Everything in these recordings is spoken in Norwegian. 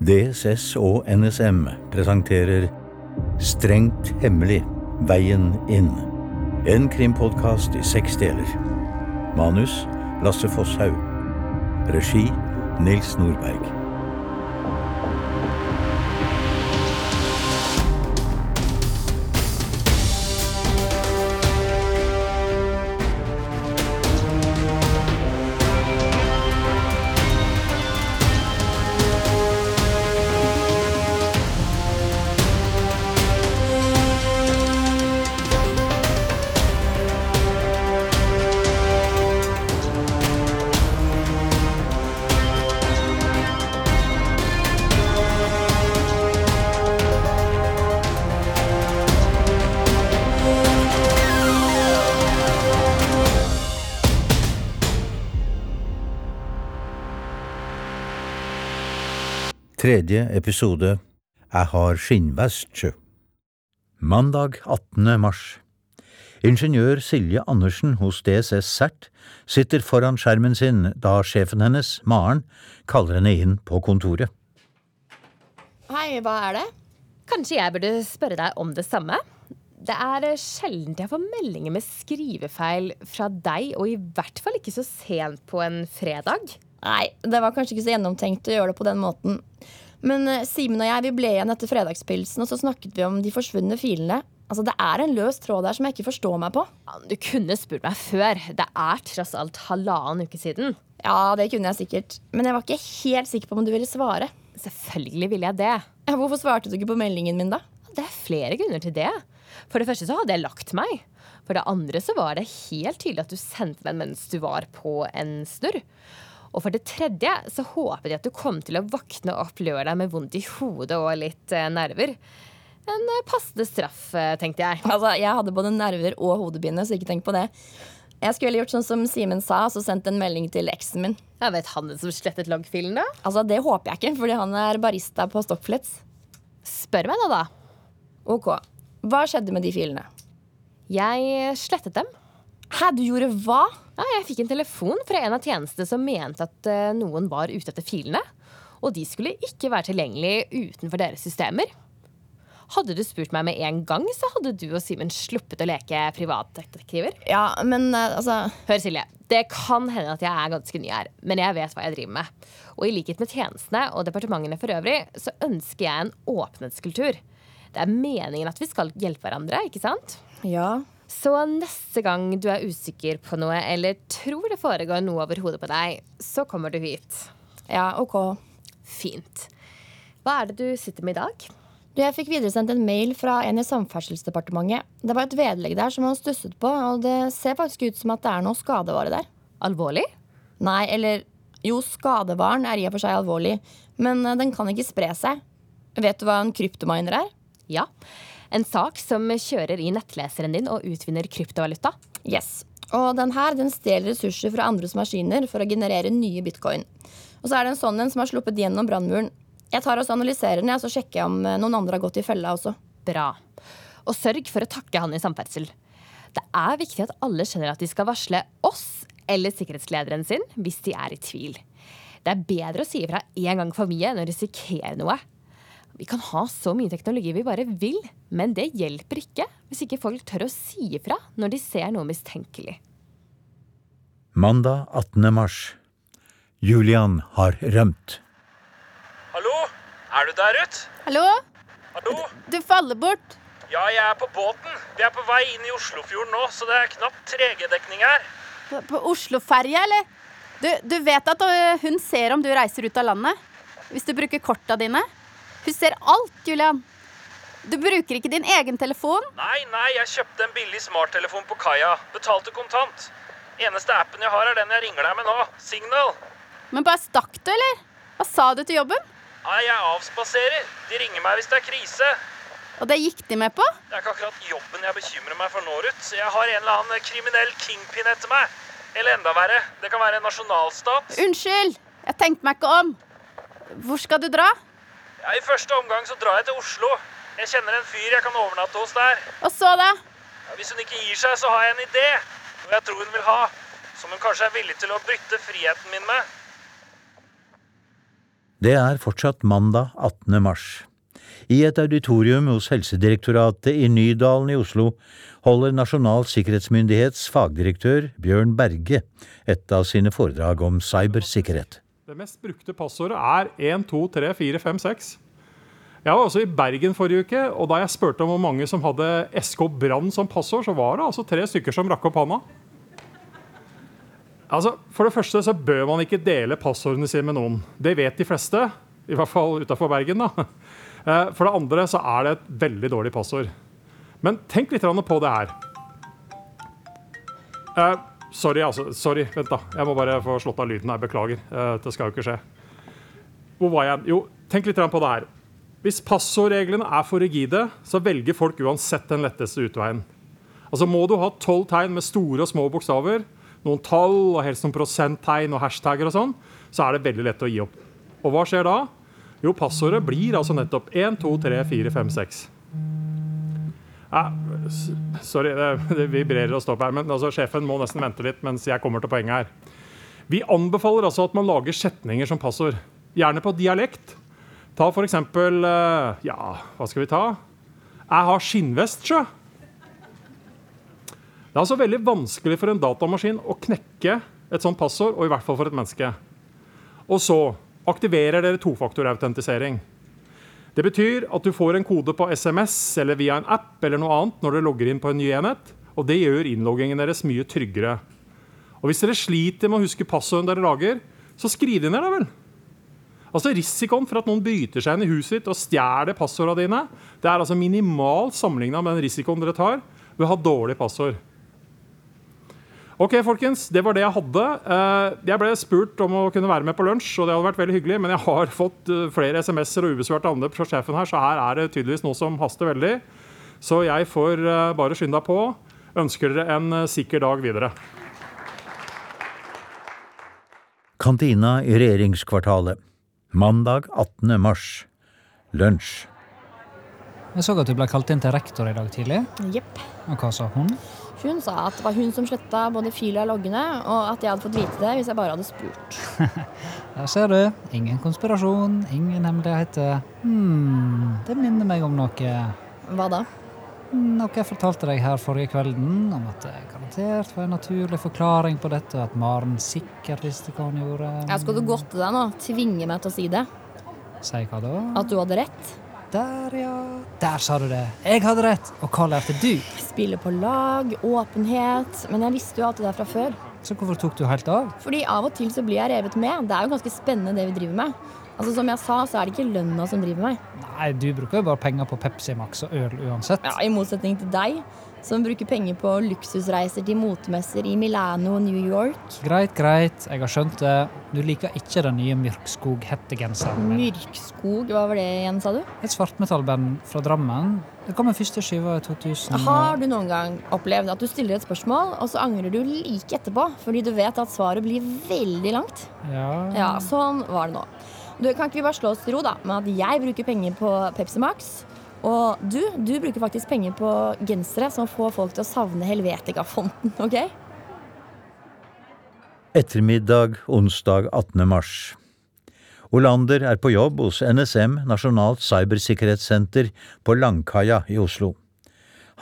DSS og NSM presenterer Strengt hemmelig veien inn. En krimpodkast i seks deler. Manus Lasse Fosshaug. Regi Nils Nordberg. Tredje episode Jeg har skinnvest. Mandag 18. mars. Ingeniør Silje Andersen hos DSS CERT sitter foran skjermen sin da sjefen hennes, Maren, kaller henne inn på kontoret. Hei, hva er det? Kanskje jeg burde spørre deg om det samme? Det er sjelden jeg får meldinger med skrivefeil fra deg, og i hvert fall ikke så sent på en fredag. Nei, det var kanskje ikke så gjennomtenkt å gjøre det på den måten. Men eh, Simen og jeg vi ble igjen etter fredagspilsen, og så snakket vi om de forsvunne filene. Altså, Det er en løs tråd der som jeg ikke forstår meg på. Ja, Du kunne spurt meg før. Det er tross alt halvannen uke siden. Ja, det kunne jeg sikkert. Men jeg var ikke helt sikker på om du ville svare. Selvfølgelig ville jeg det. Ja, Hvorfor svarte du ikke på meldingen min, da? Det er flere grunner til det. For det første så hadde jeg lagt meg. For det andre så var det helt tydelig at du sendte meg mens du var på en snurr. Og for det tredje så håpet jeg at du kom til å våkne opp lørdag med vondt i hodet og litt eh, nerver. En eh, passende straff, eh, tenkte jeg. Altså, Jeg hadde både nerver og hodepine, så ikke tenk på det. Jeg skulle gjort sånn som Simen sa, så sendt en melding til eksen min. Jeg vet han som slettet loggfilen, da? Altså, Det håper jeg ikke, fordi han er barista på Stockflets. Spør meg nå, da. Ok, Hva skjedde med de filene? Jeg slettet dem. Hæ, du gjorde hva? Ja, jeg fikk en telefon fra en av tjenestene som mente at eh, noen var ute etter filene. Og de skulle ikke være tilgjengelige utenfor deres systemer. Hadde du spurt meg med en gang, så hadde du og Simen sluppet å leke privatdetektiver. Ja, men eh, altså Hør, Silje. Det kan hende at jeg er ganske ny her, men jeg vet hva jeg driver med. Og i likhet med tjenestene og departementene for øvrig, så ønsker jeg en åpenhetskultur. Det er meningen at vi skal hjelpe hverandre, ikke sant? Ja. Så neste gang du er usikker på noe eller tror det foregår noe over hodet på deg, så kommer du hit. Ja, ok. Fint. Hva er det du sitter med i dag? Du, jeg fikk videresendt en mail fra en i Samferdselsdepartementet. Det var et vedlegg der som han stusset på, og det ser faktisk ut som at det er noe skadevare der. Alvorlig? Nei, eller Jo, skadevaren er i og for seg alvorlig, men eh, den kan ikke spre seg. Vet du hva en kryptominer er? Ja. En sak som kjører i nettleseren din og utvinner kryptovaluta. Yes. Og den her den stjeler ressurser fra andres maskiner for å generere nye bitcoin. Og så er det en sånn en som har sluppet gjennom brannmuren. Jeg tar også analyserer den, og så sjekker jeg om eh, noen andre har gått i fella også. Bra. Og sørg for å takke han i samferdsel. Det er viktig at alle skjønner at de skal varsle oss eller sikkerhetslederen sin hvis de er i tvil. Det er bedre å si ifra én gang for mye enn å risikere noe. Vi kan ha så mye teknologi vi bare vil, men det hjelper ikke hvis ikke folk tør å si ifra når de ser noe mistenkelig. Mandag 18. mars. Julian har rømt. Hallo? Er du der ute? Hallo? Hallo? Du faller bort. Ja, jeg er på båten. Vi er på vei inn i Oslofjorden nå, så det er knapt 3G-dekning her. På, på Osloferja, eller? Du, du vet at øh, hun ser om du reiser ut av landet? Hvis du bruker korta dine? Hun ser alt, Julian. Du bruker ikke din egen telefon? Nei, nei, jeg kjøpte en billig smarttelefon på kaia. Betalte kontant. Eneste appen jeg har, er den jeg ringer deg med nå. Signal. Men bare stakk du, eller? Hva sa du til jobben? Nei, jeg avspaserer. De ringer meg hvis det er krise. Og det gikk de med på? Det er ikke akkurat jobben jeg bekymrer meg for nå, Ruth. Jeg har en eller annen kriminell kingpin etter meg. Eller enda verre, det kan være en nasjonalstat. Unnskyld, jeg tenkte meg ikke om. Hvor skal du dra? Ja, I første omgang så drar jeg til Oslo. Jeg kjenner en fyr jeg kan overnatte hos der. Og så, da? Ja, hvis hun ikke gir seg, så har jeg en idé. Noe jeg tror hun vil ha. Som hun kanskje er villig til å bryte friheten min med. Det er fortsatt mandag 18. mars. I et auditorium hos Helsedirektoratet i Nydalen i Oslo holder Nasjonal sikkerhetsmyndighets fagdirektør Bjørn Berge et av sine foredrag om cybersikkerhet. Det mest brukte passordet er 1, 2, 3, 4, 5, 6. Jeg var også i Bergen forrige uke, og da jeg spurte om hvor mange som hadde SK Brann som passord, så var det altså tre stykker som rakk opp hånda. Altså, For det første så bør man ikke dele passordene sine med noen. Det vet de fleste, i hvert fall utafor Bergen. da. Eh, for det andre så er det et veldig dårlig passord. Men tenk litt på det her. Sorry, altså. Sorry, vent, da. Jeg må bare få slått av lyden her. Beklager. Eh, det skal jo ikke skje. Hvor var jeg? Jo, tenk litt på det her. Hvis passordreglene er for rigide, så velger folk uansett den letteste utveien. Altså Må du ha tolv tegn med store og små bokstaver, noen tall og helst noen prosenttegn og hashtagger og sånn, så er det veldig lett å gi opp. Og hva skjer da? Jo, passordet blir altså nettopp 1, 2, 3, 4, 5, 6. Sorry, det, det vibrerer og stopper her, men altså, sjefen må nesten vente litt mens jeg kommer til poenget her. Vi anbefaler altså at man lager setninger som passord. Gjerne på dialekt. Ta for eksempel eh, Ja, hva skal vi ta? Jeg har skinnvest, sjø. Det er altså veldig vanskelig for en datamaskin å knekke et sånt passord, og i hvert fall for et menneske. Og så aktiverer dere tofaktorautentisering. Det betyr at du får en kode på SMS eller via en app eller noe annet når dere logger inn på en ny enhet, og det gjør innloggingen deres mye tryggere. Og Hvis dere sliter med å huske passorden dere lager, så skriv det ned, da vel. Altså Risikoen for at noen bryter seg inn i huset ditt og stjeler passordene dine, det er altså minimal sammenligna med den risikoen dere tar ved å ha dårlig passord. Ok, folkens, Det var det jeg hadde. Eh, jeg ble spurt om å kunne være med på lunsj, og det hadde vært veldig hyggelig, men jeg har fått eh, flere SMS-er og ubesvarte anløp fra sjefen her, så her er det tydeligvis noe som haster veldig. Så jeg får eh, bare skynde deg på. Ønsker dere en sikker dag videre. Kantina i regjeringskvartalet. Mandag 18. mars. Lunsj. Jeg så at du ble kalt inn til rektor i dag tidlig. Yep. Og hva sa hun? Hun sa at det var hun som sletta både fila og loggene, og at jeg hadde fått vite det hvis jeg bare hadde spurt. Der ser du. Ingen konspirasjon, ingen hemmeligheter. Hmm, det minner meg om noe. Hva da? Noe jeg fortalte deg her forrige kvelden, om at det garantert var en naturlig forklaring på dette, og at Maren sikkert visste hva hun gjorde. Ja, skal du godte deg nå? Tvinge meg til å si det? Si hva da? At du hadde rett? Der, ja. Der sa du det. Jeg hadde rett. Og hva lærte du? Spille på lag, åpenhet. Men jeg visste jo alt det der fra før. Så hvorfor tok du helt av? Fordi av og til så blir jeg revet med. Det er jo ganske spennende det vi driver med. Altså Som jeg sa, så er det ikke lønna som driver meg. Nei, du bruker jo bare penger på Pepsi Max og øl uansett. Ja, I motsetning til deg, som bruker penger på luksusreiser til motemesser i Milano og New York. Greit, greit. Jeg har skjønt det. Du liker ikke den nye Myrkskog-hettegenseren min. Myrkskog, hva var det igjen, sa du? Et svartmetallband fra Drammen. Det kom en første skive i 2000. Har du noen gang opplevd at du stiller et spørsmål, og så angrer du like etterpå fordi du vet at svaret blir veldig langt? Ja. Ja, sånn var det nå. Du, kan ikke vi bare slå oss til ro da, med at jeg bruker penger på Pepsi Max, og du, du bruker faktisk penger på gensere som får folk til å savne Helvetica-fonten, OK? Ettermiddag onsdag 18. mars. Olander er på jobb hos NSM, Nasjonalt cybersikkerhetssenter, på Langkaia i Oslo.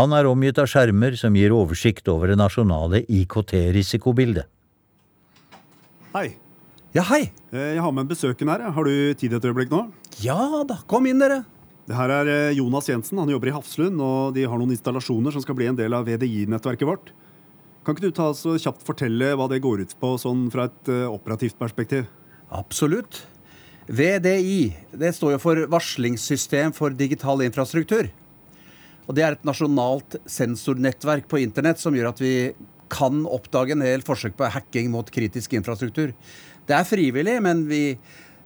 Han er omgitt av skjermer som gir oversikt over det nasjonale IKT-risikobildet. Hei. Ja, hei. Eh, Jeg har med en besøkende her. Har du tid et øyeblikk nå? Ja da, kom inn, dere. Det her er eh, Jonas Jensen. Han jobber i Hafslund, og de har noen installasjoner som skal bli en del av VDI-nettverket vårt. Kan ikke du ta så kjapt fortelle hva det går ut på sånn fra et eh, operativt perspektiv? Absolutt. VDI det står jo for Varslingssystem for digital infrastruktur. Og Det er et nasjonalt sensornettverk på internett som gjør at vi kan oppdage en hel forsøk på hacking mot kritisk infrastruktur. Det er frivillig, men vi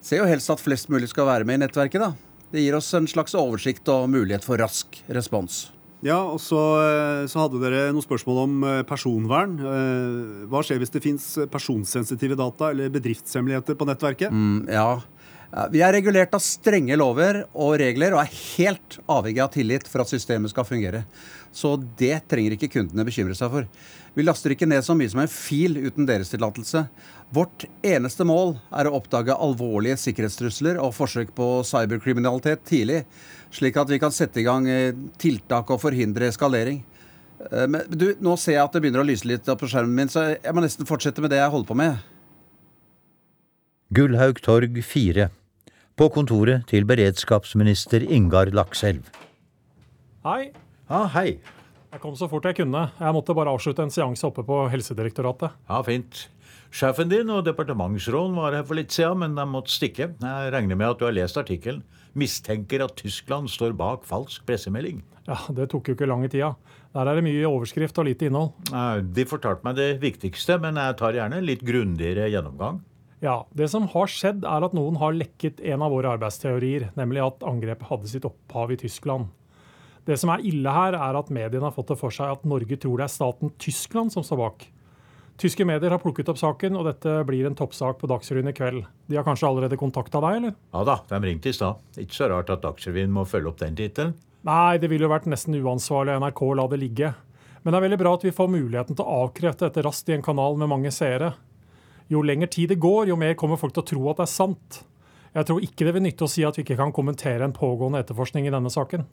ser jo helst at flest mulig skal være med i nettverket. da. Det gir oss en slags oversikt og mulighet for rask respons. Ja, og så, eh, så hadde dere noen spørsmål om eh, personvern. Eh, Hva skjer hvis det fins personsensitive data eller bedriftshemmeligheter på nettverket? Mm, ja, Ja, Vi er regulert av strenge lover og regler og er helt avhengig av tillit for at systemet skal fungere. Så det trenger ikke kundene bekymre seg for. Vi laster ikke ned så mye som en fil uten deres tillatelse. Vårt eneste mål er å oppdage alvorlige sikkerhetstrusler og forsøk på cyberkriminalitet tidlig, slik at vi kan sette i gang eh, tiltak og forhindre eskalering. Eh, Men du, nå ser jeg at det begynner å lyse litt på skjermen min, så jeg må nesten fortsette med det jeg holder på med. Gullhaug torg 4. På kontoret til beredskapsminister Ingar Lakselv. Hei. Ja, hei. Jeg kom så fort jeg kunne. Jeg måtte bare avslutte en seanse oppe på Helsedirektoratet. Ja, fint. Sjefen din og departementsråden var her for litt siden, men de måtte stikke. Jeg regner med at du har lest artikkelen. Mistenker at Tyskland står bak falsk pressemelding. Ja, Det tok jo ikke lang tida. Der er det mye overskrift og lite innhold. De fortalte meg det viktigste, men jeg tar gjerne en litt grundigere gjennomgang. Ja, Det som har skjedd, er at noen har lekket en av våre arbeidsteorier, nemlig at angrepet hadde sitt opphav i Tyskland. Det som er ille her, er at mediene har fått det for seg at Norge tror det er staten Tyskland som står bak. Tyske medier har plukket opp saken, og dette blir en toppsak på Dagsrevyen i kveld. De har kanskje allerede kontakta deg, eller? Ja da, de ringte i stad. Ikke så rart at Dagsrevyen må følge opp den tittelen. Nei, det ville jo vært nesten uansvarlig av NRK å la det ligge. Men det er veldig bra at vi får muligheten til å avkrefte dette raskt i en kanal med mange seere. Jo lenger tid det går, jo mer kommer folk til å tro at det er sant. Jeg tror ikke det vil nytte å si at vi ikke kan kommentere en pågående etterforskning i denne saken.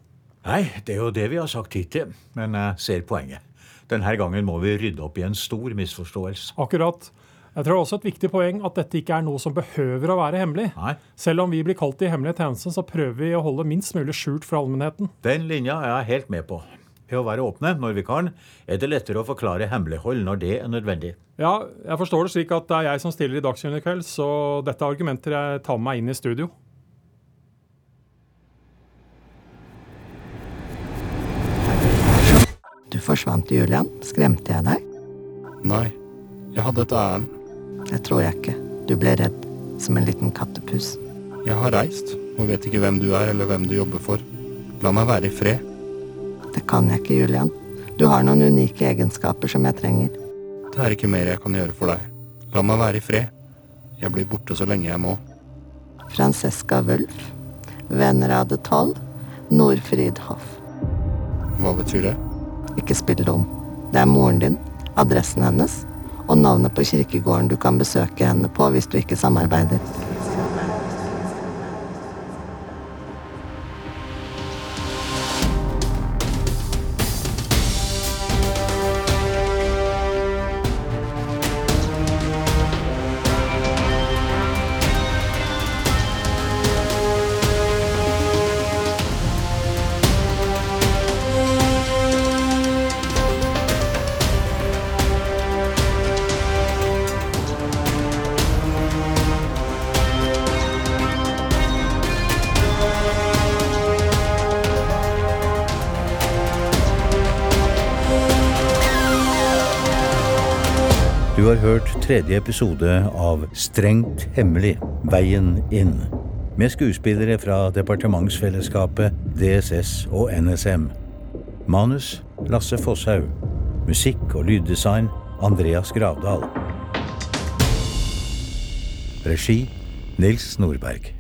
Nei, det er jo det vi har sagt hittil, men jeg ser poenget. Denne gangen må vi rydde opp i en stor misforståelse. Akkurat. Jeg tror også et viktig poeng at dette ikke er noe som behøver å være hemmelig. Nei. Selv om vi blir kalt i hemmelige tjeneste, så prøver vi å holde minst mulig skjult for allmennheten. Den linja er jeg helt med på. Ved å være åpne når vi kan, er det lettere å forklare hemmelighold når det er nødvendig. Ja, jeg forstår det slik at det er jeg som stiller i Dagsrevyen i kveld, så dette er argumenter jeg tar med meg inn i studio. Du forsvant, Julian. Skremte jeg deg? Nei, jeg hadde et ærend. Det tror jeg ikke. Du ble redd, som en liten kattepus. Jeg har reist, og vet ikke hvem du er eller hvem du jobber for. La meg være i fred. Det kan jeg ikke, Julian. Du har noen unike egenskaper som jeg trenger. Det er ikke mer jeg kan gjøre for deg. La meg være i fred. Jeg blir borte så lenge jeg må. Francesca Wulf. det 12. Nordfrid Hoff. Hva betyr det? Ikke spill dum. Det er moren din, adressen hennes og navnet på kirkegården du kan besøke henne på hvis du ikke samarbeider. Du har hørt tredje episode av Strengt hemmelig veien inn. Med skuespillere fra departementsfellesskapet DSS og NSM. Manus Lasse Fosshaug. Musikk og lyddesign Andreas Gravdal. Regi Nils Nordberg.